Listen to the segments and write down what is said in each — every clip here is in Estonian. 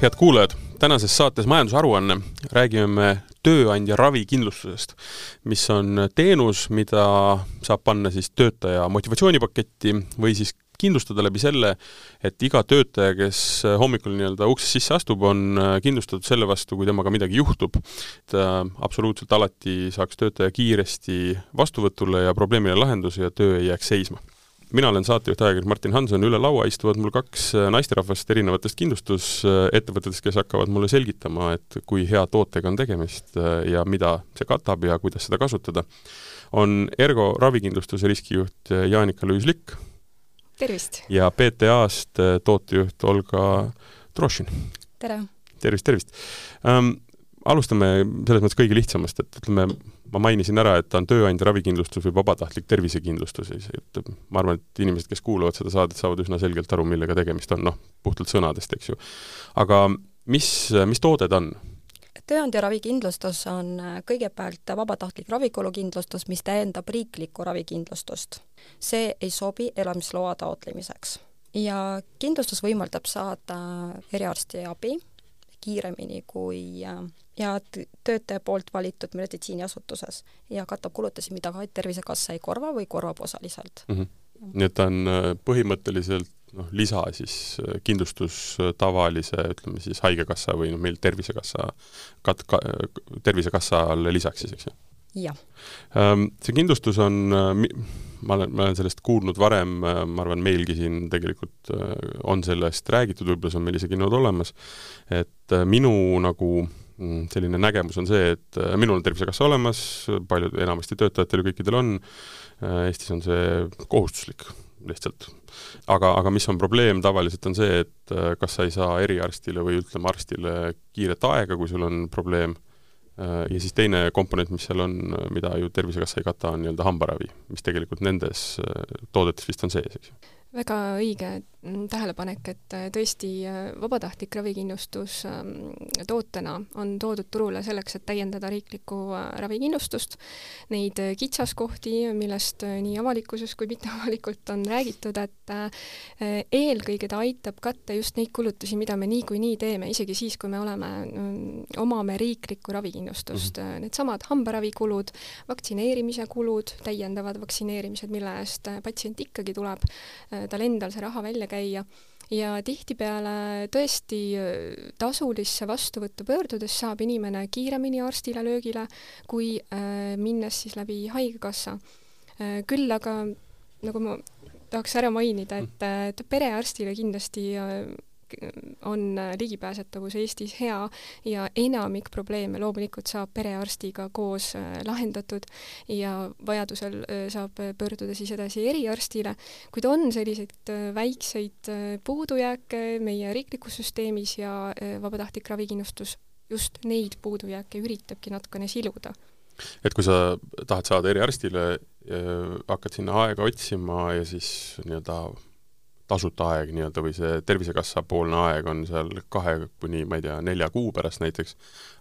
head kuulajad, tänases saates Majandusaruanne räägime me tööandja ravikindlustusest, mis on teenus, mida saab panna siis töötaja motivatsioonipaketti või siis kindlustada läbi selle, et iga töötaja, kes hommikul nii-öelda uksest sisse astub, on kindlustatud selle vastu, kui temaga midagi juhtub. et absoluutselt alati saaks töötaja kiiresti vastuvõtule ja probleemile lahenduse ja töö ei jääks seisma mina olen saatejuht, ajakirjanik Martin Hanson, üle laua istuvad mul kaks äh, naisterahvast erinevatest kindlustusettevõtetest, kes hakkavad mulle selgitama, et kui hea tootega on tegemist äh, ja mida see katab ja kuidas seda kasutada. on Ergo ravikindlustuse riskijuht äh, Jaanika Lüüs-Likk. tervist! ja PTA-st tootejuht Olga Trošin. tere! tervist, tervist um,! Alustame selles mõttes kõige lihtsamast, et ütleme, ma mainisin ära, et on tööandja ravikindlustus või vabatahtlik tervisekindlustus, et ma arvan, et inimesed, kes kuulavad seda saadet, saavad üsna selgelt aru, millega tegemist on, noh, puhtalt sõnadest, eks ju. aga mis, mis toode ta on? tööandja ravikindlustus on kõigepealt vabatahtlik ravikulukindlustus, mis täiendab riiklikku ravikindlustust. see ei sobi elamisloa taotlemiseks. ja kindlustus võimaldab saada eriarsti abi kiiremini kui ja töötaja poolt valitud meditsiiniasutuses ja katab kulutusi, mida ka Tervisekassa ei korva või korvab osaliselt mm. -hmm. nii et ta on äh, põhimõtteliselt noh, lisa siis äh, kindlustus äh, tavalise, ütleme siis Haigekassa või noh, meil Tervisekassa kat-, ka, Tervisekassale lisaks siis, eks ju? Jah. Ähm, see kindlustus on, ma olen, ma olen sellest kuulnud varem, ma arvan, meilgi siin tegelikult on sellest räägitud, võib-olla see on meil isegi olnud olemas, et minu nagu Mm, selline nägemus on see, et äh, minul on Tervisekassa olemas, paljud, enamasti töötajatel ju kõikidel on, äh, Eestis on see kohustuslik lihtsalt. aga, aga mis on probleem tavaliselt, on see, et äh, kas sa ei saa eriarstile või ütleme, arstile kiiret aega, kui sul on probleem, ja siis teine komponent, mis seal on, mida ju Tervisekassa ei kata, on nii-öelda hambaravi, mis tegelikult nendes toodetes vist on sees, eks ju väga õige mm, tähelepanek, et äh, tõesti äh, vabatahtlik ravikindlustus ähm, tootena on toodud turule selleks, et täiendada riiklikku äh, ravikindlustust. Neid kitsaskohti, millest nii avalikkuses kui mitteavalikult on räägitud, et eelkõige ta aitab katta just neid kulutusi, mida me niikuinii teeme, isegi siis, kui me oleme, mm, omame riiklikku ravikindlustust mm. -hmm. Needsamad hambaravikulud, vaktsineerimise kulud, täiendavad vaktsineerimised, mille eest patsient ikkagi tuleb tal endal see raha välja käia ja tihtipeale tõesti äh, tasulisse vastuvõttu pöördudes saab inimene kiiremini arstile löögile, kui äh, minnes siis läbi Haigekassa äh,. küll aga nagu ma tahaks ära mainida, et, äh, et perearstile kindlasti on ligipääsetavus Eestis hea ja enamik probleeme loomulikult saab perearstiga koos äh, lahendatud ja vajadusel äh, saab pöörduda siis edasi eriarstile, kuid on selliseid äh, väikseid puudujääke meie riiklikus süsteemis ja vabatahtlik ravikindlustus just neid puudujääke üritabki natukene siluda. Et kui sa tahad saada eriarstile, hakkad sinna aega otsima ja siis nii-öelda tasuta aeg nii-öelda või see Tervisekassa poolne aeg on seal kahe kuni ma ei tea, nelja kuu pärast näiteks,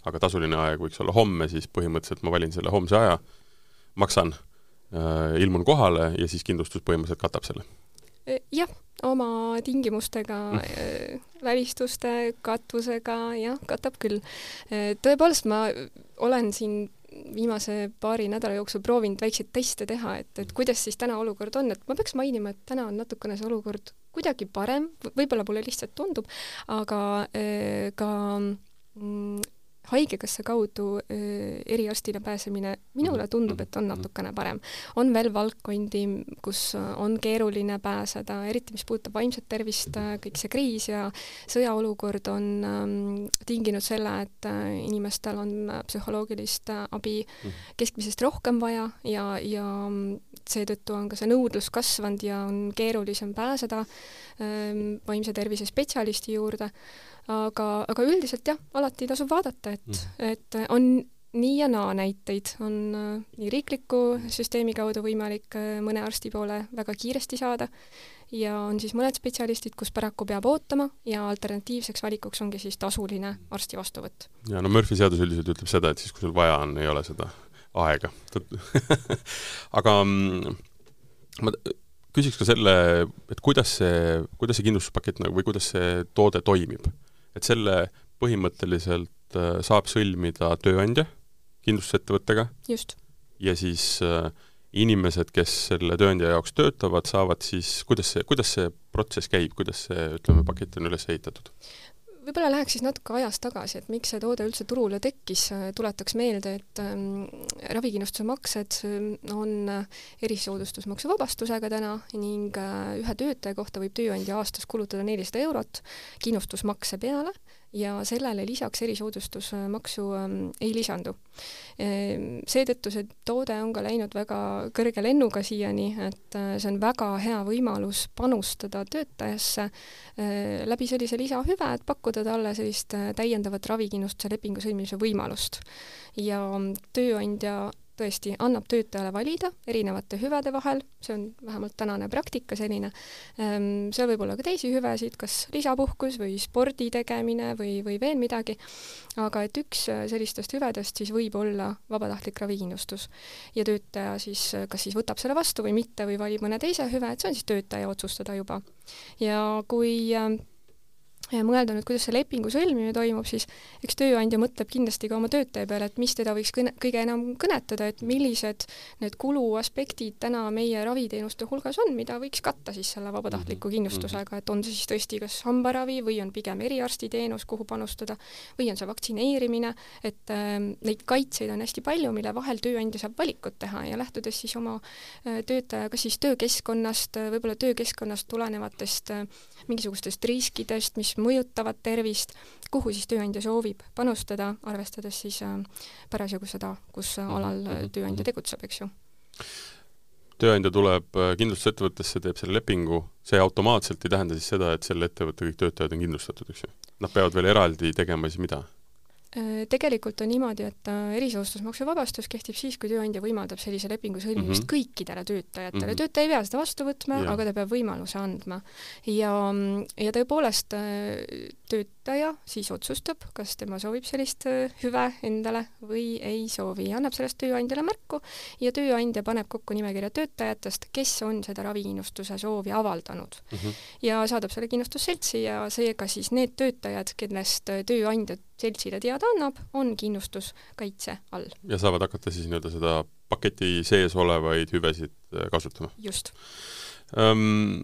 aga tasuline aeg võiks olla homme, siis põhimõtteliselt ma valin selle homse aja, maksan äh,, ilmun kohale ja siis kindlustus põhimõtteliselt katab selle? E, jah, oma tingimustega mm., välistuste katvusega, jah, katab küll. E, tõepoolest, ma olen siin viimase paari nädala jooksul proovinud väikseid teste teha, et, et kuidas siis täna olukord on, et ma peaks mainima, et täna on natukene see olukord kuidagi parem, võib-olla mulle lihtsalt tundub, aga äh, ka mm, haigekassa kaudu äh, eriarstile pääsemine minule tundub, et on natukene parem. on veel valdkondi, kus on keeruline pääseda, eriti mis puudutab vaimset tervist, kõik see kriis ja sõjaolukord on ähm, tinginud selle, et äh, inimestel on psühholoogilist abi keskmisest rohkem vaja ja, ja seetõttu on ka see nõudlus kasvanud ja on keerulisem pääseda ähm, vaimse tervise spetsialisti juurde aga, aga üldiselt jah, alati tasub vaadata, et mm., et on nii ja naa näiteid, on äh, nii riikliku süsteemi kaudu võimalik äh, mõne arsti poole väga kiiresti saada ja on siis mõned spetsialistid, kus paraku peab ootama ja alternatiivseks valikuks ongi siis tasuline arsti vastuvõtt. ja no Murphy seadus üldiselt ütleb seda, et siis, kui sul vaja on, ei ole seda aega aga mm, ma küsiks ka selle, et kuidas see, kuidas see kindlustuspakett nagu või kuidas see toode toimib et selle põhimõtteliselt äh, saab sõlmida tööandja kindlustusettevõttega just. ja siis äh, inimesed, kes selle tööandja jaoks töötavad, saavad siis, kuidas see, kuidas see protsess käib, kuidas see, ütleme, pakett on üles ehitatud? Võib-olla läheks siis natuke ajas tagasi, et miks see toode üldse turule tekkis, tuletaks meelde, et ähm, ravikindlustuse maksed ähm, on erisoodustusmaksu vabastusega täna ning äh, ühe töötaja kohta võib tööandja aastas kulutada nelisada eurot kindlustusmakse peale ja sellele lisaks erisoodustusmaksu ähm, ei lisandu. Ehm, seetõttu see toode on ka läinud väga kõrge lennuga siiani, et äh, see on väga hea võimalus panustada töötajasse äh, läbi sellise lisahüve, et pakkuda talle sellist äh, täiendavat ravikindlustuse lepingu sõlmimise võimalust. ja tööandja tõesti annab töötajale valida erinevate hüvede vahel, see on vähemalt tänane praktika selline, ehm, seal võib olla ka teisi hüvesid, kas lisapuhkus või spordi tegemine või, või veel midagi, aga et üks sellistest hüvedest siis võib olla vabatahtlik ravikindlustus. ja töötaja siis kas siis võtab selle vastu või mitte või valib mõne teise hüve, et see on siis töötaja otsustada juba. ja kui ehm, mõelda nüüd, kuidas see lepingu sõlmimine toimub, siis eks tööandja mõtleb kindlasti ka oma töötaja peale, et mis teda võiks kõne, kõige enam kõnetada, et millised need kuluaspektid täna meie raviteenuste hulgas on, mida võiks katta siis selle vabatahtliku mhm. kindlustusega, et on see siis tõesti kas hambaravi või on pigem eriarstiteenus, kuhu panustada, või on see vaktsineerimine, et äh, neid kaitseid on hästi palju, mille vahel tööandja saab valikut teha ja lähtudes siis oma äh, töötaja kas siis töökeskkonnast, võib-olla töökeskkonnast tulenevatest äh, mingisugustest riskidest, mis mõjutavad tervist, kuhu siis tööandja soovib panustada, arvestades siis äh, parasjagu seda, kus mhm, alal mhm, tööandja mhm. tegutseb, eks ju tööandja tuleb äh, kindlustusettevõttesse, teeb selle lepingu, see automaatselt ei tähenda siis seda, et selle ettevõtte kõik töötajad on kindlustatud, eks ju? Nad peavad veel eraldi tegema siis mida? Äh, tegelikult on niimoodi, et äh, erisoodustusmaksuvabastus kehtib siis, kui tööandja võimaldab sellise lepingu sõlmimist mm -hmm. kõikidele töötajatele mm. -hmm. töötaja ei pea seda vastu võtma, aga ta peab võimaluse andma. ja, ja tõepoolest äh, töötaja siis otsustab, kas tema soovib sellist hüve endale või ei soovi annab sellest tööandjale märku ja tööandja paneb kokku nimekirja töötajatest, kes on seda ravikindlustuse soovi avaldanud mm. -hmm. ja saadab selle kindlustusseltsi ja seega siis need töötajad, kellest tööandja seltsile teada annab, on kindlustuskaitse all. ja saavad hakata siis nii-öelda seda paketi sees olevaid hüvesid äh, kasutama? just um,.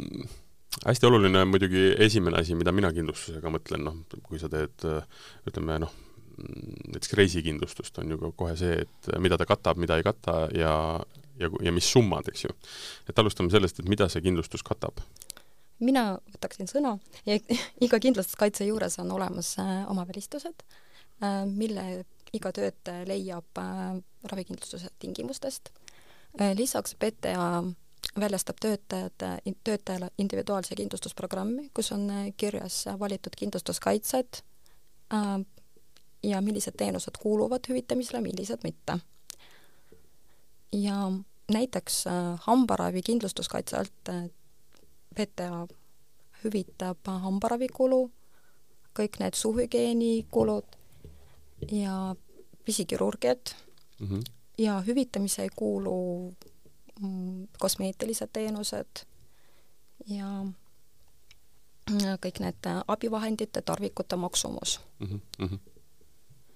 Hästi oluline on muidugi esimene asi, mida mina kindlustusega mõtlen, noh, kui sa teed äh, ütleme noh, näiteks reisikindlustust on ju kohe see, et mida ta katab, mida ei kata ja, ja, ja mis summad, eks ju. et alustame sellest, et mida see kindlustus katab mina võtaksin sõna ja iga kindlustuskaitse juures on olemas äh, oma välistused, äh, mille iga töötaja leiab ravikindlustuse tingimustest. lisaks PTA väljastab töötajad, töötajale individuaalse kindlustusprogrammi, kus on kirjas valitud kindlustuskaitsed ja millised teenused kuuluvad hüvitamisele, millised mitte. ja näiteks hambaravi kindlustuskaitse alt PTA hüvitab hambaravikulu, kõik need suuhügieenikulud ja pisikirurgiad mm -hmm. ja hüvitamise ei kuulu kosmeetilised teenused ja kõik need abivahendite, tarvikute maksumus mm. -hmm.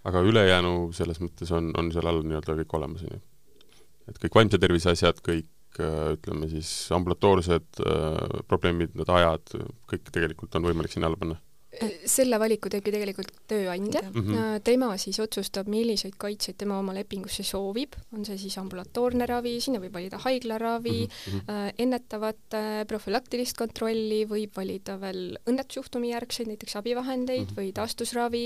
aga ülejäänu selles mõttes on, on seal all nii-öelda kõik olemas, on ju? et kõik vaimse tervise asjad, kõik Äh, ütleme siis ambulatoorsed äh, probleemid, need ajad, kõik tegelikult on võimalik sinna alla panna selle valiku teebki tegelikult tööandja mm, -hmm. tema siis otsustab, milliseid kaitseid tema oma lepingusse soovib, on see siis ambulatoorne ravi, sinna võib valida haiglaravi mm, -hmm. ennetavat profülaktilist kontrolli, võib valida veel õnnetusjuhtumi järgseid, näiteks abivahendeid mm -hmm. või taastusravi,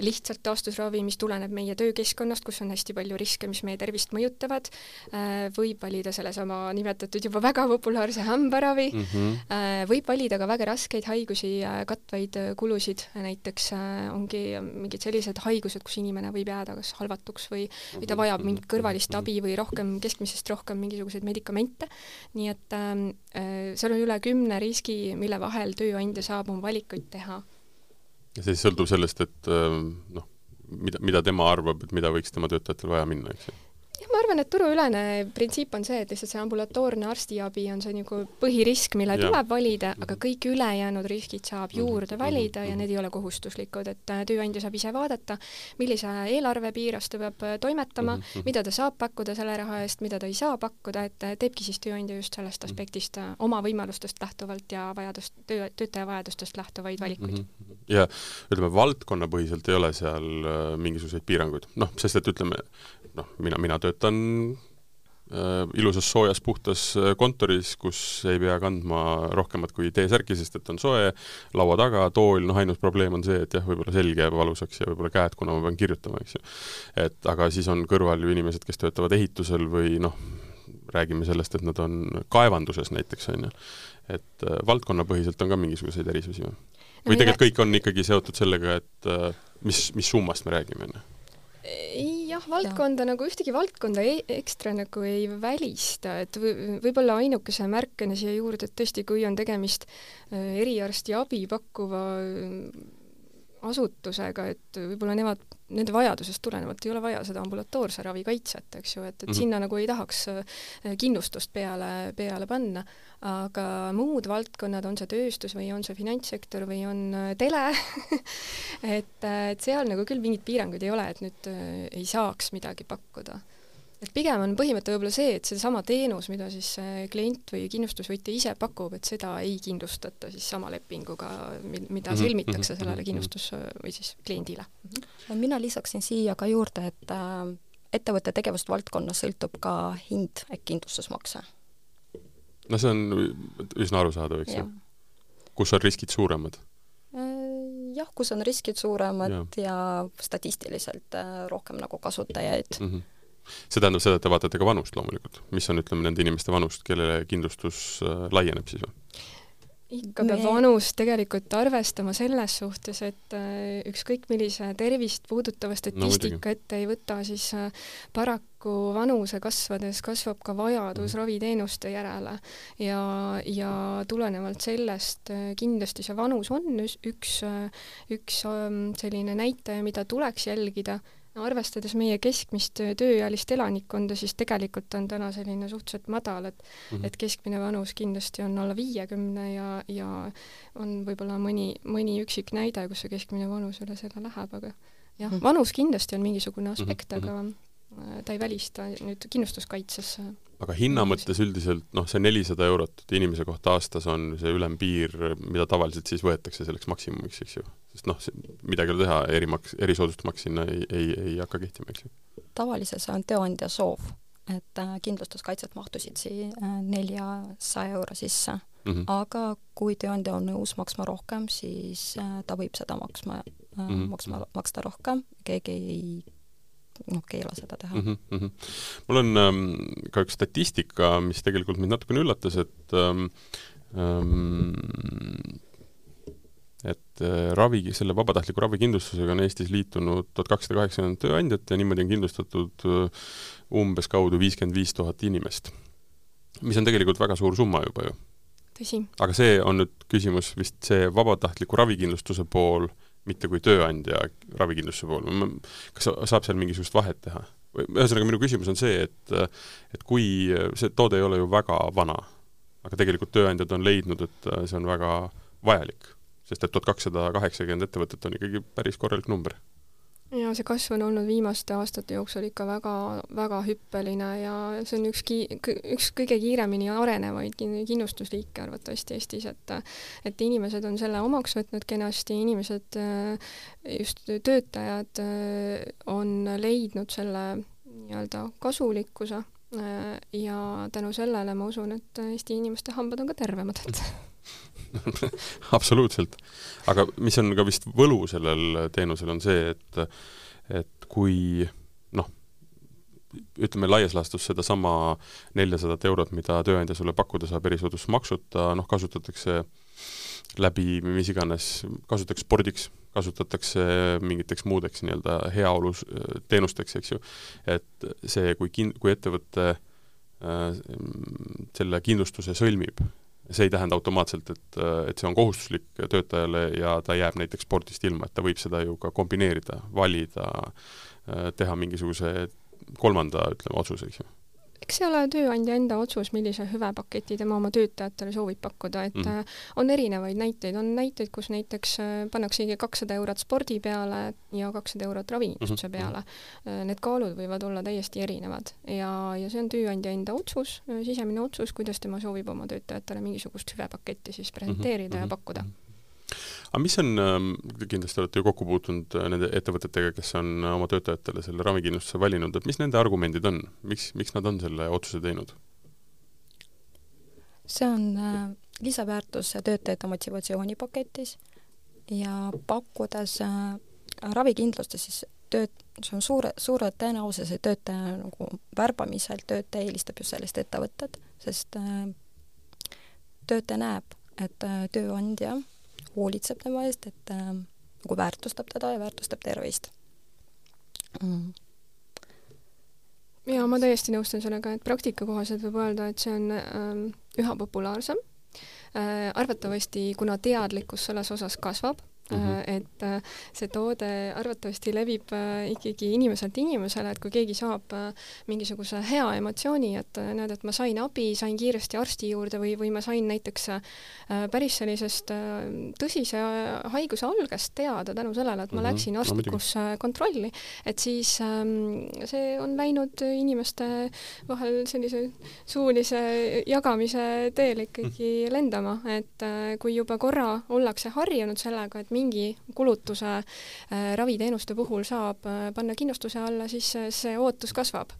lihtsalt taastusravi, mis tuleneb meie töökeskkonnast, kus on hästi palju riske, mis meie tervist mõjutavad, võib valida sellesama nimetatud juba väga populaarse hambaravi mm, -hmm. võib valida ka väga raskeid haigusi katvaid kulusid, näiteks äh, ongi mingid sellised haigused, kus inimene võib jääda kas halvatuks või, või ta vajab mingit kõrvalist abi või rohkem, keskmisest rohkem mingisuguseid medikamente, nii et ähm, äh, seal on üle kümne riski, mille vahel tööandja saab oma valikuid teha. ja see siis sõltub sellest, et äh, noh, mida, mida tema arvab, et mida võiks tema töötajatel vaja minna, eks ju? Jah, ma arvan, et turuülene printsiip on see, et lihtsalt see ambulatoorne arstiabi on see nagu põhirisk, mille ja. tuleb valida, aga mhm. kõik ülejäänud riskid saab mhm. juurde valida ja mhm. need ei ole kohustuslikud, et äh, tööandja saab ise vaadata, millise eelarve piires ta peab äh, toimetama, mida ta saab pakkuda selle raha eest, mida ta ei saa pakkuda, et äh, teebki siis tööandja just sellest aspektist oma võimalustest lähtuvalt ja vajadust, töö, töötaja vajadustest lähtuvaid valikuid. ja ütleme, valdkonnapõhiselt ei ole seal mingisuguseid piiranguid, noh, sest et ütleme, noh, mina, mina töötan äh, ilusas soojas puhtas äh, kontoris, kus ei pea kandma rohkemat kui T-särki, sest et on soe, laua taga tool, noh ainus probleem on see, et jah, võib-olla selg jääb valusaks ja võib-olla käed, kuna ma pean kirjutama, eks ju. et aga siis on kõrval ju inimesed, kes töötavad ehitusel või noh, räägime sellest, et nad on kaevanduses näiteks, on ju. et äh, valdkonnapõhiselt on ka mingisuguseid erisusi või? või tegelikult kõik on ikkagi seotud sellega, et mis, mis summast me räägime, on ju? Jah, valdkonda ja. nagu ühtegi valdkonda ei, ekstra nagu ei välista, et võib-olla ainukese märkena siia juurde, et tõesti, kui on tegemist äh, eriarstiabi pakkuva asutusega, et võib-olla nemad, nende vajadusest tulenevalt ei ole vaja seda ambulatoorse ravi kaitset, eks ju, et, et mm -hmm. sinna nagu ei tahaks äh, kindlustust peale, peale panna, aga muud valdkonnad, on see tööstus või on see finantssektor või on äh, tele et, et seal nagu küll mingeid piiranguid ei ole, et nüüd äh, ei saaks midagi pakkuda et pigem on põhimõte võib-olla see, et seesama teenus, mida siis klient või kindlustusvõtja ise pakub, et seda ei kindlustata siis sama lepinguga, mida mhm, sõlmitakse mhm, sellele mhm, kindlustus- või siis kliendile. mina lisaksin siia ka juurde, et äh, ettevõtte tegevusvaldkonnas sõltub ka hind ehk kindlustusmakse. no see on üsna arusaadav, eks ju. kus on riskid suuremad? Äh, jah, kus on riskid suuremad ja, ja statistiliselt äh, rohkem nagu kasutajaid mm. -hmm see tähendab seda, et te vaatate ka vanust loomulikult, mis on, ütleme, nende inimeste vanust, kellele kindlustus äh, laieneb siis või? ikka peab vanust tegelikult arvestama selles suhtes, et äh, ükskõik millise tervist puudutava statistika no, ette ei võta, siis äh, paraku vanuse kasvades kasvab ka vajadus mm. raviteenuste järele. Ja, ja tulenevalt sellest kindlasti see vanus on üks, üks ähm, selline näitaja, mida tuleks jälgida no arvestades meie keskmist tööealist elanikkonda, siis tegelikult on täna selline suhteliselt madal, et mm -hmm. et keskmine vanus kindlasti on alla viiekümne ja, ja on võib-olla mõni, mõni üksik näide, kus see keskmine vanus üle selle läheb, aga jah mm, -hmm. vanus kindlasti on mingisugune aspekt mm, -hmm. aga äh, ta ei välista nüüd kindlustuskaitses aga hinna mõttes üldiselt noh, see nelisada eurot inimese kohta aastas on see ülempiir, mida tavaliselt siis võetakse selleks maksimumiks, eks ju. sest noh, midagi ei ole teha, erimaks, erisoodustusmaks sinna ei, ei, ei hakka kehtima, eks ju. tavaliselt see on tööandja soov, et äh, kindlustuskaitset mahtusid siia äh, neljasaja euro sisse mm. -hmm. aga kui tööandja on nõus maksma rohkem, siis äh, ta võib seda maksma mm, -hmm. maksma, maksta rohkem, keegi ei noh, keela seda teha mm. -hmm. mul on ähm, ka üks statistika, mis tegelikult mind natukene üllatas, et ähm, ähm, et äh, ravi, selle vabatahtliku ravikindlustusega on Eestis liitunud tuhat kakssada kaheksakümmend tööandjat ja niimoodi on kindlustatud äh, umbes kaudu viiskümmend viis tuhat inimest. mis on tegelikult väga suur summa juba ju. aga see on nüüd küsimus vist see vabatahtliku ravikindlustuse pool äh, mitte kui tööandja ravikindlustuse pool, kas saab seal mingisugust vahet teha? ühesõnaga, minu küsimus on see, et et kui see toode ei ole ju väga vana, aga tegelikult tööandjad on leidnud, et see on väga vajalik, sest et tuhat kakssada kaheksakümmend ettevõtet on ikkagi päris korralik number ja see kasv on olnud viimaste aastate jooksul ikka väga, väga hüppeline ja see on üks ki-, üks kõige kiiremini arenevaid kindlustusliike arvatavasti Eestis, et et inimesed on selle omaks võtnud kenasti, inimesed, just töötajad on leidnud selle nii-öelda kasulikkuse ja tänu sellele ma usun, et Eesti inimeste hambad on ka tervemad, et absoluutselt. aga mis on ka vist võlu sellel teenusel, on see, et et kui noh, ütleme laias laastus sedasama neljasadat eurot, mida tööandja sulle pakkuda saab erisoodustusmaksuta, noh, kasutatakse läbi mis iganes, kasutatakse spordiks, kasutatakse mingiteks muudeks nii-öelda heaolus teenusteks, eks ju. et see, kui kin-, kui ettevõte äh, selle kindlustuse sõlmib, see ei tähenda automaatselt, et, et see on kohustuslik töötajale ja ta jääb näiteks spordist ilma, et ta võib seda ju ka kombineerida, valida, teha mingisuguse kolmanda, ütleme, otsuse, eks ju eks see ole tööandja enda otsus, millise hüvepaketi tema oma töötajatele soovib pakkuda, et mm -hmm. on erinevaid näiteid, on näiteid, kus näiteks äh, pannaksegi kakssada eurot spordi peale ja kakssada eurot ravikindlustuse mm -hmm. peale. Äh, need kaalud võivad olla täiesti erinevad ja, ja see on tööandja enda otsus, sisemine otsus, kuidas tema soovib oma töötajatele mingisugust hüvepaketti siis presenteerida mm -hmm. ja mhm. pakkuda aga mis on, ähm, kindlasti olete ju kokku puutunud äh, nende ettevõtetega, kes on äh, oma töötajatele selle ravikindlustuse valinud, et mis nende argumendid on, miks, miks nad on selle otsuse teinud? see on äh, lisaväärtus töötajate motivatsioonipaketis ja pakkudes äh, ravikindlustust, siis tööt-, see on suure, suure tõenäosuse töötaja nagu värbamisel töötaja eelistab just sellist ettevõtet, sest äh, töötaja näeb, et äh, tööandja hoolitseb tema eest, et äh, nagu väärtustab teda ja väärtustab tervist mm.. ja ma täiesti nõustun sellega, et praktika kohaselt võib öelda, et see on ähm, üha populaarsem äh,. arvatavasti, kuna teadlikkus selles osas kasvab Mm -hmm. et äh, see toode arvatavasti levib äh, ikkagi inimeselt inimesele, et kui keegi saab mingisuguse hea emotsiooni, et näed, et ma sain abi, sain kiiresti arsti juurde või, või ma sain näiteks päris sellisest tõsise haiguse algest teada tänu sellele, et ma mm -hmm. läksin arstikusse no, kontrolli, et siis ähm, see on läinud inimeste vahel sellise suulise jagamise teel ikkagi mm -hmm. lendama, et kui juba korra ollakse harjunud sellega, et mingi kulutuse äh, raviteenuste puhul saab äh, panna kindlustuse alla, siis äh, see ootus kasvab.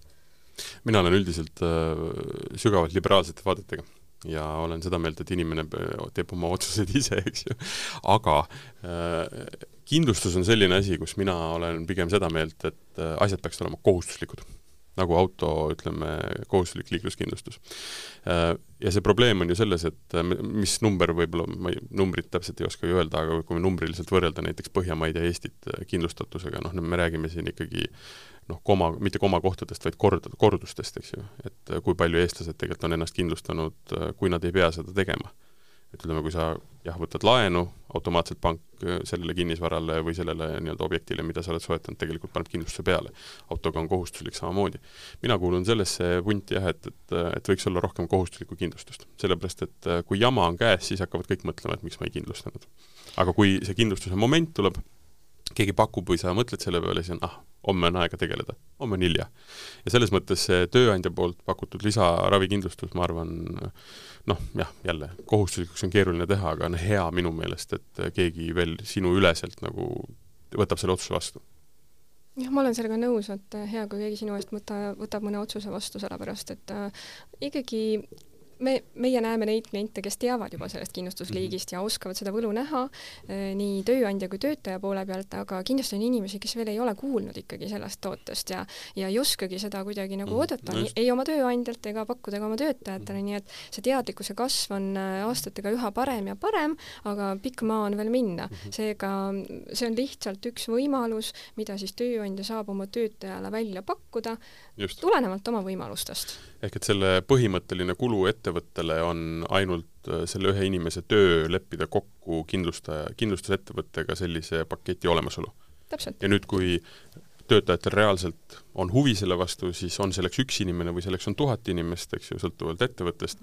mina olen üldiselt sügavalt liberaalsete vaadetega ja olen seda meelt, et inimene teeb oma otsused ise, eks ju. aga äh, kindlustus on selline asi, kus mina olen pigem seda meelt, et äh, asjad peaksid olema kohustuslikud nagu auto, ütleme, kohustuslik liikluskindlustus. Äh, ja see probleem on ju selles, et äh, mis number võib-olla, ma ei, numbrit täpselt ei oska ju öelda, aga kui numbriliselt võrrelda näiteks Põhjamaid ja Eestit äh, kindlustatusega, noh, me räägime siin ikkagi noh, koma, mitte komakohtadest, vaid kord, kordustest, eks ju. et kui palju eestlased tegelikult on ennast kindlustanud, kui nad ei pea seda tegema et ütleme, kui sa jah, võtad laenu, automaatselt pank äh, sellele kinnisvarale või sellele nii-öelda objektile, mida sa oled soetanud, tegelikult paneb kindlustuse peale. autoga on kohustuslik samamoodi. mina kuulun sellesse punti jah, et, et, et võiks olla rohkem kohustuslikku kindlustust. sellepärast, et äh, kui jama on käes, siis hakkavad kõik mõtlema, et miks ma ei kindlustanud. aga kui see kindlustuse moment tuleb, keegi pakub või sa mõtled selle peale, siis on ah, homme on aega tegeleda, homme on hilja. ja selles mõttes see tööandja poolt pakutud lisaravikindlustus, ma arvan, noh, jah, jälle, kohustuslikuks on keeruline teha, aga on hea minu meelest, et keegi veel sinu üleselt nagu võtab selle otsuse vastu jah, ma olen sellega nõus, et hea, kui keegi sinu eest võta, võtab mõne otsuse vastu, sellepärast et äh, ikkagi me, meie näeme neid kliente, kes teavad juba sellest kindlustusliigist mhm. ja oskavad seda võlu näha eh, nii tööandja kui töötaja poole pealt, aga kindlasti on inimesi, kes veel ei ole kuulnud ikkagi sellest tootest ja ja ei oskagi seda kuidagi nagu mhm. oodata mm, ei oma tööandjalt ega pakkuda ka oma töötajatele, mhm. nii et see teadlikkuse kasv on eh, aastatega üha parem ja parem, aga pikk maa on veel minna. seega see on lihtsalt üks võimalus, mida siis tööandja saab oma töötajale välja pakkuda, tulenevalt oma võimalustest. Ehk et selle põhimõtteline kulu ettevõttele on ainult äh, selle ühe inimese töö leppida kokku kindlustaja, kindlustusettevõttega sellise paketi olemasolu. ja nüüd, kui töötajatel reaalselt on huvi selle vastu, siis on selleks üks inimene või selleks on tuhat inimest, eks ju, sõltuvalt ettevõttest,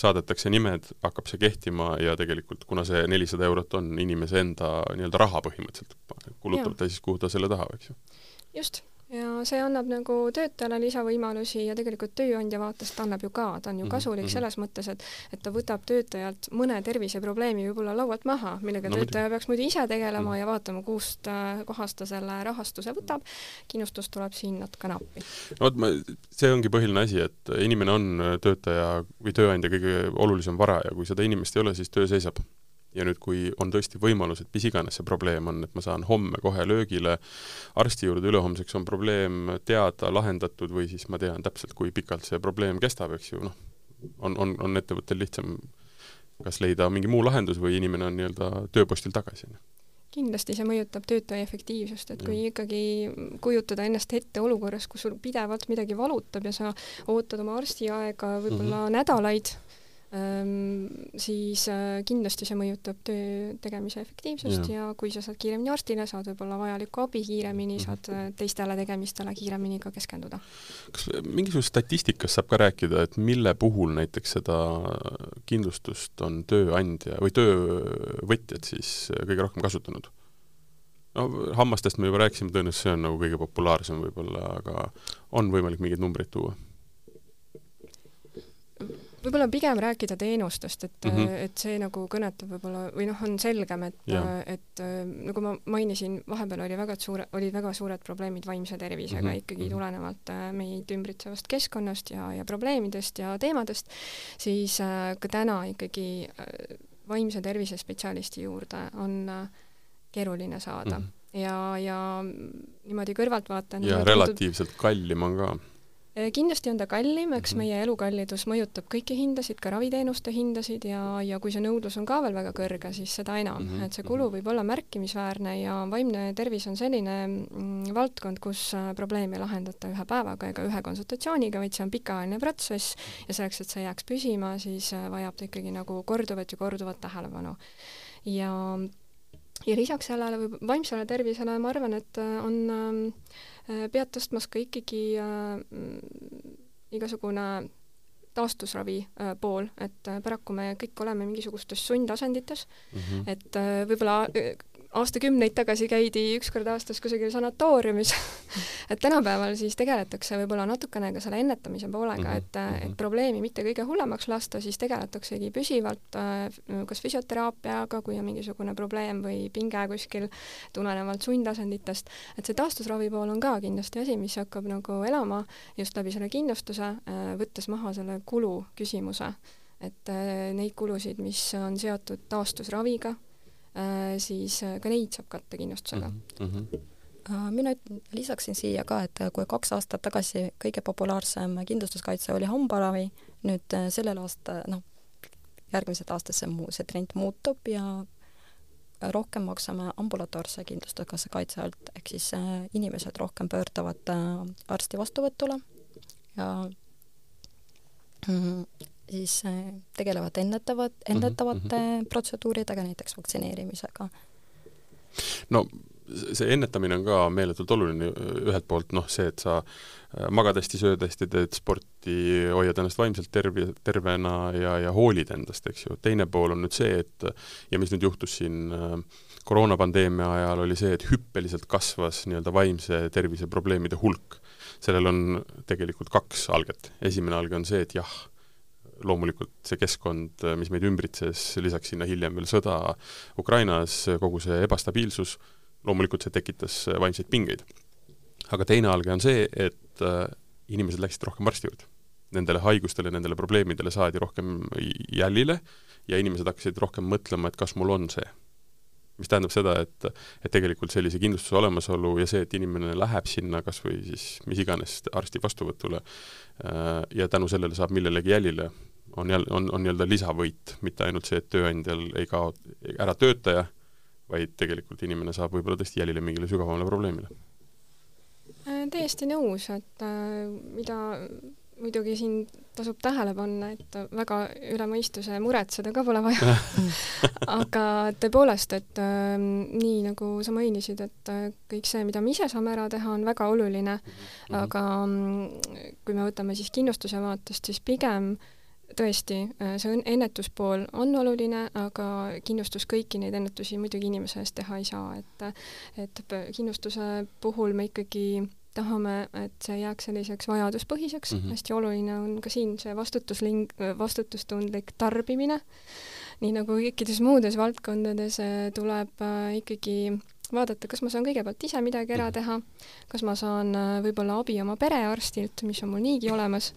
saadetakse nimed, hakkab see kehtima ja tegelikult, kuna see nelisada eurot on inimese enda nii-öelda raha põhimõtteliselt, kulutab ta siis, kuhu ta selle tahab, eks ju. just ja see annab nagu töötajale lisavõimalusi ja tegelikult tööandja vaatest annab ju ka, ta on ju mhm, kasulik mm -hmm. selles mõttes, et et ta võtab töötajalt mõne terviseprobleemi võib-olla laualt maha, millega no, töötaja peaks muidu ise tegelema mm -hmm. ja vaatama, kust äh, kohast ta selle rahastuse võtab, kindlustus tuleb siin natukene appi. no vot, ma, see ongi põhiline asi, et inimene on töötaja või tööandja kõige olulisem vara ja kui seda inimest ei ole, siis töö seisab ja nüüd, kui on tõesti võimalus, et mis iganes see probleem on, et ma saan homme kohe löögile arsti juurde, ülehomseks on probleem teada, lahendatud või siis ma tean täpselt, kui pikalt see probleem kestab, eks ju, noh, on, on, on ettevõttel lihtsam kas leida mingi muu lahendus või inimene on nii-öelda tööpostil tagasi kindlasti see mõjutab töötaja efektiivsust, et kui ikkagi kujutada ennast ette olukorras, kus sul pidevalt midagi valutab ja sa ootad oma arstiaega võib-olla mm -hmm. nädalaid, siis äh, kindlasti see mõjutab töö tegemise efektiivsust ja. ja kui sa saad kiiremini arstile, saad võib-olla vajalikku abi kiiremini, mhm. saad äh, teistele tegemistele kiiremini ka keskenduda. kas mingisugusest statistikast saab ka rääkida, et mille puhul näiteks seda kindlustust on tööandja või töövõtjad siis kõige rohkem kasutanud? no hammastest me juba rääkisime, tõenäoliselt see on nagu kõige populaarsem võib-olla, aga on võimalik mingeid numbreid tuua? Võib-olla pigem rääkida teenustest, et mm, -hmm. et see nagu kõnetab võib-olla või noh, on selgem, et, et nagu ma mainisin, vahepeal oli väga suure, olid väga suured probleemid vaimse tervisega mm -hmm. ikkagi mhm. tulenevalt äh, meid ümbritsevast keskkonnast ja, ja probleemidest ja teemadest, siis äh, ka täna ikkagi äh, vaimse tervise spetsialisti juurde on keeruline saada mm. -hmm. ja, ja niimoodi kõrvaltvaatajana ja relatiivselt kallim on ka Äh, kindlasti on ta kallim, eks -hmm. meie elukallidus mõjutab kõiki hindasid, ka raviteenuste hindasid ja, ja kui see nõudlus on ka veel väga kõrge, siis seda enam mm, -hmm. et see kulu mhm. võib olla märkimisväärne ja vaimne tervis on selline mm, valdkond, kus äh, probleemi ei lahendata ühe päevaga ega ühe konsultatsiooniga, vaid see on pikaajaline protsess ja selleks, et see jääks püsima, siis äh, vajab ta ikkagi nagu korduvat ja korduvat tähelepanu. ja ja lisaks sellele või vaimsele tervisele ma arvan, et on äh, Äh, pead tõstmas ka ikkagi äh, igasugune taastusravi äh, pool, et äh, paraku me kõik oleme mingisugustes sundasendites mm, -hmm. et äh, võib-olla äh, aastakümneid tagasi käidi üks kord aastas kusagil sanatooriumis et tänapäeval siis tegeletakse võib-olla natukene ka selle ennetamise poolega mm, -hmm. et, et mhm. probleemi mitte kõige hullemaks lasta, siis tegeletaksegi püsivalt äh, kas füsioteraapiaga, kui on mingisugune probleem või pinge kuskil tulenevalt sundasenditest, et see taastusravi pool on ka kindlasti asi, mis hakkab nagu elama just läbi selle kindlustuse, äh, võttes maha selle kulu küsimuse et äh, neid kulusid, mis on seotud taastusraviga, Äh, siis äh, ka neid saab katta kindlustusega mm. -hmm. mina lisaksin siia ka, et kui kaks aastat tagasi kõige populaarsem kindlustuskaitse oli hambaravi, nüüd sellel aasta, noh, järgmised aastad see muu, see trend muutub ja rohkem maksame ambulatoorse kindlustusega kaitse alt, ehk siis inimesed rohkem pöörduvad arsti vastuvõtule ja mm, siis äh, tegelevad ennetavad, ennetavate mm -hmm. protseduuridega, näiteks vaktsineerimisega. no see ennetamine on ka meeletult oluline, ühelt poolt noh, see, et sa äh, magad hästi, sööd hästi, teed sporti, hoiad ennast vaimselt terve, tervena ja, ja hoolid endast, eks ju, teine pool on nüüd see, et ja mis nüüd juhtus siin äh, koroonapandeemia ajal, oli see, et hüppeliselt kasvas nii-öelda vaimse tervise probleemide hulk. sellel on tegelikult kaks alget, esimene alge on see, et jah, loomulikult see keskkond, mis meid ümbritses, lisaks sinna hiljem veel sõda Ukrainas, kogu see ebastabiilsus, loomulikult see tekitas vaimseid pingeid. aga teine alge on see, et äh, inimesed läksid rohkem arsti juurde. Nendele haigustele, nendele probleemidele saadi rohkem jälile ja inimesed hakkasid rohkem mõtlema, et kas mul on see mis tähendab seda, et, et tegelikult sellise kindlustuse olemasolu ja see, et inimene läheb sinna kas või siis mis iganes arsti vastuvõtule äh, ja tänu sellele saab millelegi jälile, on jälle, on, on nii-öelda lisavõit, mitte ainult see, et tööandjal ei kao ära töötaja, vaid tegelikult inimene saab võib-olla tõesti jälile mingile sügavamale probleemile. Äh, täiesti nõus, et äh, mida muidugi siin tasub tähele panna, et väga üle mõistuse muretseda ka pole vaja aga tõepoolest, et äh, nii nagu sa mainisid, et äh, kõik see, mida me ise saame ära teha, on väga oluline mm, -hmm. aga äh, kui me võtame siis kindlustuse vaatest, siis pigem tõesti, äh, see ennetuspool on oluline, aga kindlustus kõiki neid ennetusi muidugi inimese eest teha ei saa, et et kindlustuse puhul me ikkagi tahame, et see jääks selliseks vajaduspõhiseks mm, -hmm. hästi oluline on ka siin see vastutusling-, vastutustundlik tarbimine, nii nagu kõikides muudes valdkondades tuleb äh, ikkagi vaadata, kas ma saan kõigepealt ise midagi ära mhm. teha, kas ma saan äh, võib-olla abi oma perearstilt, mis on mul niigi olemas,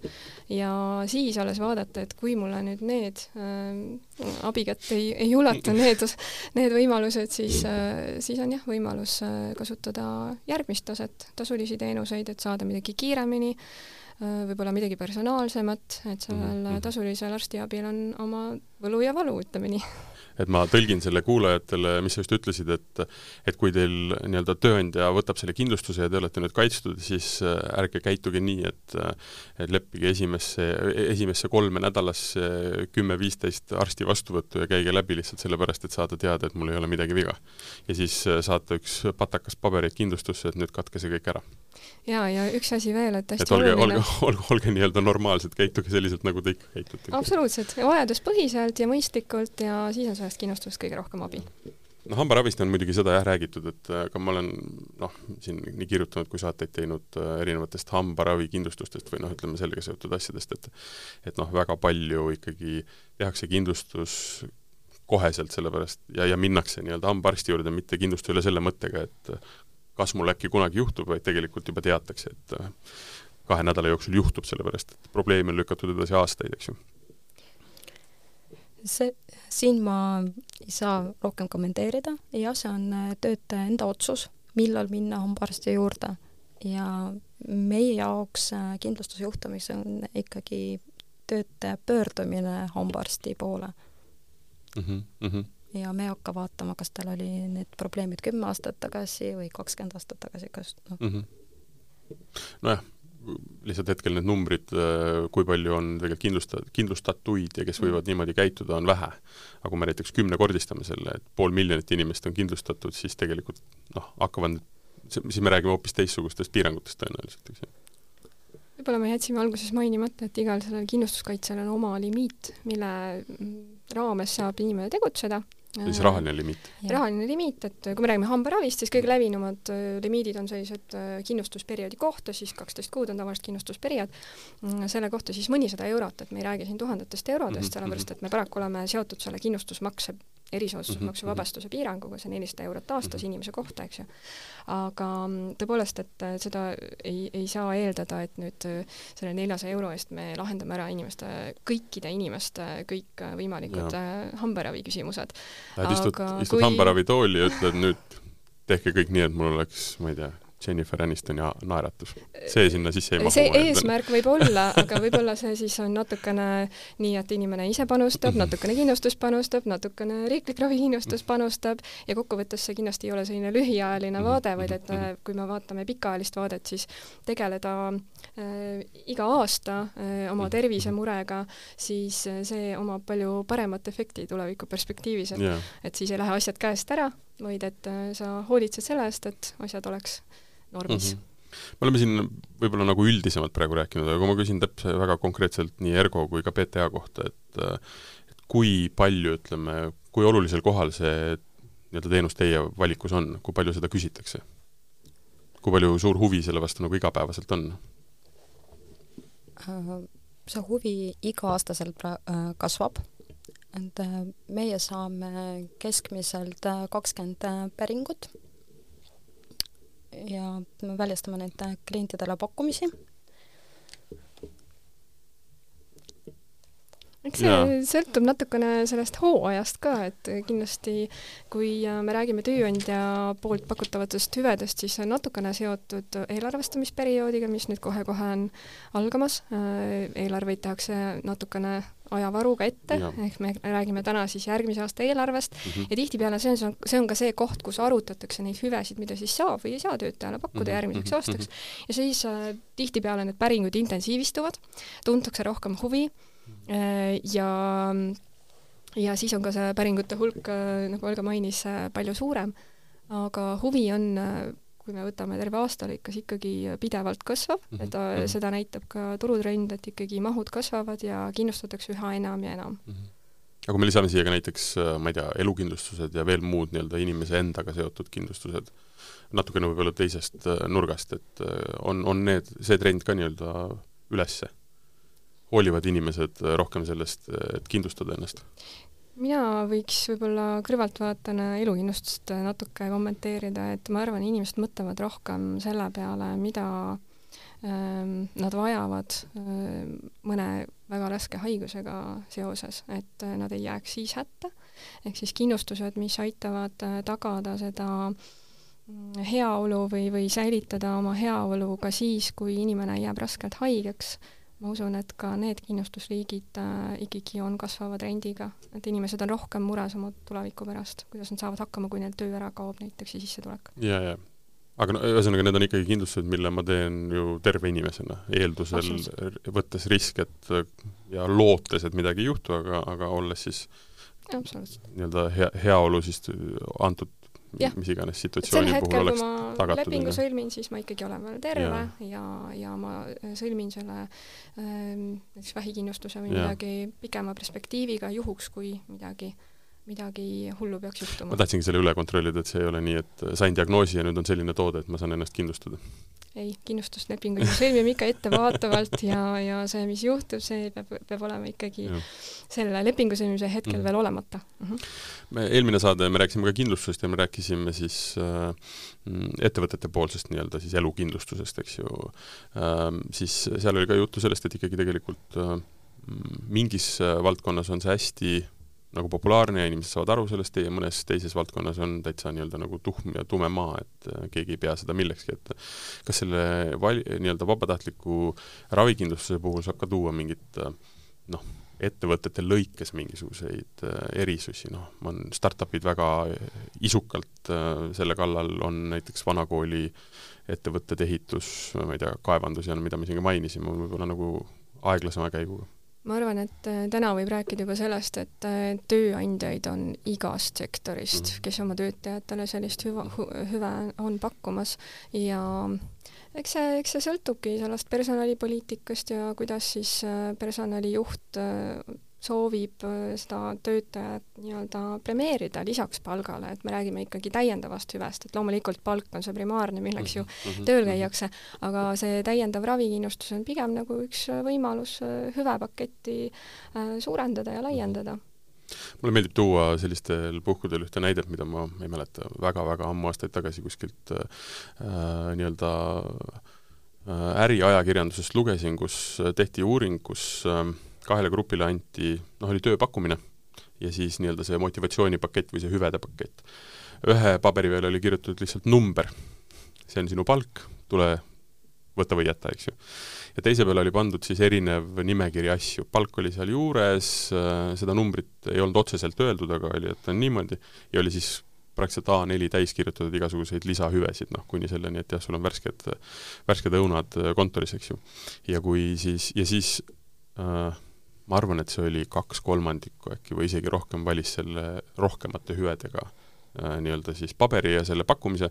ja siis alles vaadata, et kui mulle nüüd need äh, abikätt ei, ei ulatu, need, need võimalused, siis äh,, siis on jah, võimalus äh, kasutada järgmist taset, tasulisi teenuseid, et saada midagi kiiremini äh,, võib-olla midagi personaalsemat, et sellel mm -hmm. tasulisel arstiabil on oma võlu ja valu, ütleme nii et ma tõlgin selle kuulajatele, mis sa just ütlesid, et et kui teil nii-öelda tööandja võtab selle kindlustuse ja te olete nüüd kaitstud, siis äh, ärge käituge nii, et et leppige esimesse, esimesse kolme nädalasse kümme-viisteist arsti vastuvõttu ja käige läbi lihtsalt sellepärast, et saada teada, et mul ei ole midagi viga. ja siis äh, saata üks patakas pabereid kindlustusse, et nüüd katke see kõik ära. Jaa, ja üks asi veel, et hästi et olge, olge, olge, olge nii-öelda normaalsed, käituge selliselt, nagu te ikka käitute. absoluutselt, vajaduspõhiselt ja mõistlikult ja siis on sellest kindlustusest kõige rohkem abi no hambaravist on muidugi seda jah räägitud, et aga äh, ma olen noh, siin nii kirjutanud kui saateid teinud äh, erinevatest hambaravikindlustustest või noh, ütleme sellega seotud asjadest, et et noh, väga palju ikkagi tehakse kindlustus koheselt, sellepärast ja, ja minnakse nii-öelda hambaarsti juurde mitte kindlustusele selle mõttega, et kas mul äkki kunagi juhtub, vaid tegelikult juba teatakse, et äh, kahe nädala jooksul juhtub, sellepärast et probleem on lükatud edasi aastaid, eks ju see, siin ma ei saa rohkem kommenteerida, jah, see on äh, töötaja enda otsus, millal minna hambaarsti juurde ja meie jaoks äh, kindlustusjuhtumis on ikkagi töötaja pöördumine hambaarsti poole mm. -hmm, mm -hmm. Ja me ei hakka vaatama, kas tal oli need probleemid kümme aastat tagasi või kakskümmend aastat tagasi, kas noh mm -hmm.. nojah lihtsalt hetkel need numbrid, äh, kui palju on tegelikult kindlusta-, kindlustatuid ja kes võivad mm. niimoodi käituda, on vähe. aga kui me näiteks kümnekordistame selle, et pool miljonit inimest on kindlustatud, siis tegelikult noh, hakkavad, siis me räägime hoopis teistsugustest piirangutest tõenäoliselt, eks ju võib-olla me jätsime alguses mainimata, et igal sellel kindlustuskaitsel on oma limiit, mille raames saab inimene tegutseda siis rahaline limiit? rahaline limiit, et kui me räägime hambaravist, siis kõige levinumad äh, limiidid on sellised äh, kindlustusperioodi kohta, siis kaksteist kuud on tavaliselt kindlustusperiood, mm, selle kohta siis mõnisada eurot, et me ei räägi siin tuhandetest eurodest mm, -hmm. sellepärast et me paraku oleme seotud selle kindlustusmakse erisoodustusmaksuvabastuse mhm, mhm. piiranguga, see nelisada eurot aastas mhm. inimese kohta, eks ju. aga mm, tõepoolest, et äh, seda ei, ei saa eeldada, et nüüd äh, selle neljasaja euro eest me lahendame ära inimeste, kõikide inimeste kõikvõimalikud äh, hambaravi küsimused. Lähed istud, istud kui... hambaravitooli ja ütled nüüd tehke kõik nii, et mul oleks, ma ei tea, Jennifer Anistoni naeratus. see sinna sisse ei mahu. see eesmärk võib olla, aga võib-olla see siis on natukene nii, et inimene ise panustab, natukene kindlustus panustab, natukene riiklik ravikindlustus panustab ja kokkuvõttes see kindlasti ei ole selline lühiajaline vaade, vaid et äh, kui me vaatame pikaajalist vaadet, siis tegeleda äh, iga aasta äh, oma tervisemurega, siis äh, see omab palju paremat efekti tuleviku perspektiivis, et yeah. et siis ei lähe asjad käest ära, vaid et äh, sa hoolitsed selle eest, et asjad oleks normis mm. -hmm me oleme siin võib-olla nagu üldisemalt praegu rääkinud, aga kui ma küsin täpse, väga konkreetselt nii Ergo kui ka PTA kohta, et et kui palju, ütleme, kui olulisel kohal see nii-öelda teenus teie valikus on, kui palju seda küsitakse? kui palju suur huvi selle vastu nagu igapäevaselt on? Äh, see huvi iga-aastaselt äh, kasvab, et äh, meie saame keskmiselt kakskümmend päringut ja me väljastame neid klientidele pakkumisi. Eks see ja. sõltub natukene sellest hooajast ka, et kindlasti kui me räägime tööandja poolt pakutavatest hüvedest, siis see on natukene seotud eelarvestamisperioodiga, mis nüüd kohe-kohe on algamas. eelarveid tehakse natukene ajavaruga ette, ehk me räägime täna siis järgmise aasta eelarvest mm -hmm. ja tihtipeale see on, see on ka see koht, kus arutatakse neid hüvesid, mida siis saab või ei saa töötajale pakkuda mm -hmm. järgmiseks mhm. aastaks. ja siis äh, tihtipeale need päringud intensiivistuvad, tuntakse rohkem huvi äh, ja ja siis on ka see päringute hulk äh,, nagu Olga mainis äh,, palju suurem, aga huvi on äh, kui me võtame terve aasta lõikes, ikkagi pidevalt kasvab mm, -hmm. et mm -hmm. seda näitab ka turutrend, et ikkagi mahud kasvavad ja kindlustatakse üha enam ja enam mm. -hmm aga kui me lisame siia ka näiteks, äh, ma ei tea, elukindlustused ja veel muud nii-öelda inimese endaga seotud kindlustused, natukene võib-olla teisest äh, nurgast, et äh, on, on need, see trend ka nii-öelda ülesse? Hoolivad inimesed rohkem sellest, et kindlustada ennast? mina võiks võib-olla kõrvaltvaatajana elukindlustust natuke kommenteerida, et ma arvan, inimesed mõtlevad rohkem selle peale, mida ähm, nad vajavad mõne väga raske haigusega seoses, et äh, nad ei jääks siis hätta. ehk siis kindlustused, mis aitavad äh, tagada seda mm, heaolu või, või säilitada oma heaolu ka siis, kui inimene jääb raskelt haigeks ma usun, et ka need kindlustusliigid äh, ikkagi on kasvava trendiga, et inimesed on rohkem mures oma tuleviku pärast, kuidas nad saavad hakkama, kui neil töö ära kaob näiteks ja sissetulek. ja, ja. Aga no ühesõnaga, need on ikkagi kindlustused, mille ma teen ju terve inimesena, eeldusel, võttes risk, et ja lootes, et midagi ei juhtu, aga, aga olles siis nii-öelda hea, heaolu siis antud ja. mis iganes situatsiooni puhul oleks tagatud. lepingu sõlmin, siis ma ikkagi olen veel terve ja, ja, ja ma sõlmin selle ähm, näiteks vähikindlustuse või ja. midagi pikema perspektiiviga juhuks, kui midagi midagi hullu peaks juhtuma. ma tahtsingi selle üle kontrollida, et see ei ole nii, et sain diagnoosi ja nüüd on selline toode, et ma saan ennast kindlustada. Ei, kindlustuslepinguid me sõlmime ikka ettevaatavalt ja, ja see, mis juhtub, see peab, peab olema ikkagi ja. selle lepingu sõlmimise hetkel mm. veel olemata mm. -hmm. me eelmine saade, me rääkisime ka kindlustusest ja me rääkisime siis äh, ettevõtete poolsest nii-öelda siis elukindlustusest, eks ju äh,, siis seal oli ka juttu sellest, et ikkagi tegelikult äh, mingis valdkonnas on see hästi nagu populaarne ja inimesed saavad aru sellest ja mõnes teises valdkonnas on täitsa nii-öelda nagu tuhm ja tume maa, et äh, keegi ei pea seda millekski, et kas selle vali-, nii-öelda vabatahtliku ravikindlustuse puhul saab ka tuua mingit äh, noh, ettevõtete lõikes mingisuguseid äh, erisusi, noh, on startup'id väga isukalt selle kallal, on näiteks vanakooli ettevõtted, ehitus, ma ei tea, kaevandus ja mida me siin ka mainisime, on võib-olla nagu aeglasema käiguga ma arvan, et äh, täna võib rääkida juba sellest, et äh, tööandjaid on igast sektorist, mhm. kes oma töötajatele sellist hüva, hüve on pakkumas ja eks see, eks see sõltubki sellest personalipoliitikast ja kuidas siis äh, personalijuht soovib äh, seda töötajat nii-öelda premeerida lisaks palgale, et me räägime ikkagi täiendavast hüvest, et loomulikult palk on see primaarne, milleks ju mm -hmm. tööl mhm. käiakse, aga see täiendav ravikindlustus on pigem nagu üks võimalus äh, hüvepaketti äh, suurendada ja laiendada mulle meeldib tuua sellistel puhkudel ühte näidet, mida ma ei mäleta väga,, väga-väga ammu aastaid tagasi kuskilt äh, nii-öelda äh, äriajakirjandusest lugesin, kus tehti uuring, kus äh, kahele grupile anti, noh, oli tööpakkumine ja siis nii-öelda see motivatsioonipakett või see hüvede pakett. ühe paberi peale oli kirjutatud lihtsalt number, see on sinu palk, tule võta või jäta, eks ju. ja teise peale oli pandud siis erinev nimekiri asju, palk oli seal juures, seda numbrit ei olnud otseselt öeldud, aga oli, et on niimoodi, ja oli siis praktiliselt A4 täis kirjutatud igasuguseid lisahüvesid, noh, kuni selleni, et jah, sul on värsked, värsked õunad kontoris, eks ju. ja kui siis, ja siis äh, ma arvan, et see oli kaks kolmandikku äkki või isegi rohkem valis selle rohkemate hüvedega äh, nii-öelda siis paberi ja selle pakkumise,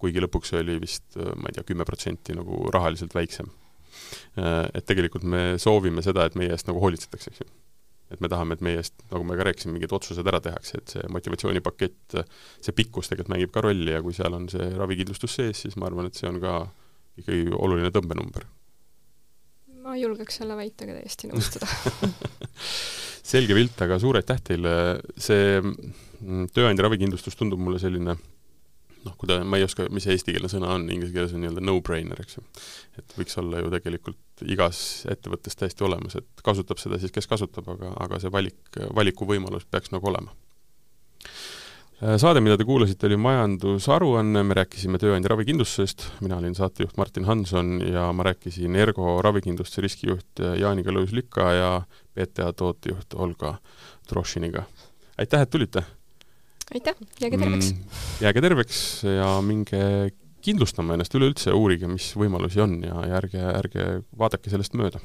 kuigi lõpuks oli vist äh, ma ei tea, kümme protsenti nagu rahaliselt väiksem äh,. Et tegelikult me soovime seda, et meie eest nagu hoolitsetakse, eks ju. et me tahame, et meie eest, nagu me ka rääkisime, mingid otsused ära tehakse, et see motivatsioonipakett, see pikkus tegelikult mängib ka rolli ja kui seal on see ravikindlustus sees, siis ma arvan, et see on ka ikkagi oluline tõmbenumber ma julgeks selle väitega täiesti nõustuda. Selge pilt, aga suur aitäh teile, see mm, tööandja ravikindlustus tundub mulle selline noh, kui ta, ma ei oska, mis see eestikeelne sõna on, inglise keeles on nii-öelda no-brainer, eks ju. et võiks olla ju tegelikult igas ettevõttes täiesti olemas, et kasutab seda siis, kes kasutab, aga, aga see valik, valikuvõimalus peaks nagu olema saade, mida te kuulasite, oli majandusaruanne, me rääkisime tööandja ravikindlustusest, mina olin saatejuht Martin Hanson ja ma rääkisin Ergo ravikindlustuse riskijuht Jaaniga Lõus-Lükka ja PTA tootejuht Olga Trošiniga. aitäh, et tulite! aitäh, jääge terveks mm,! jääge terveks ja minge kindlustama ennast üleüldse, uurige, mis võimalusi on ja, ja ärge, ärge vaadake sellest mööda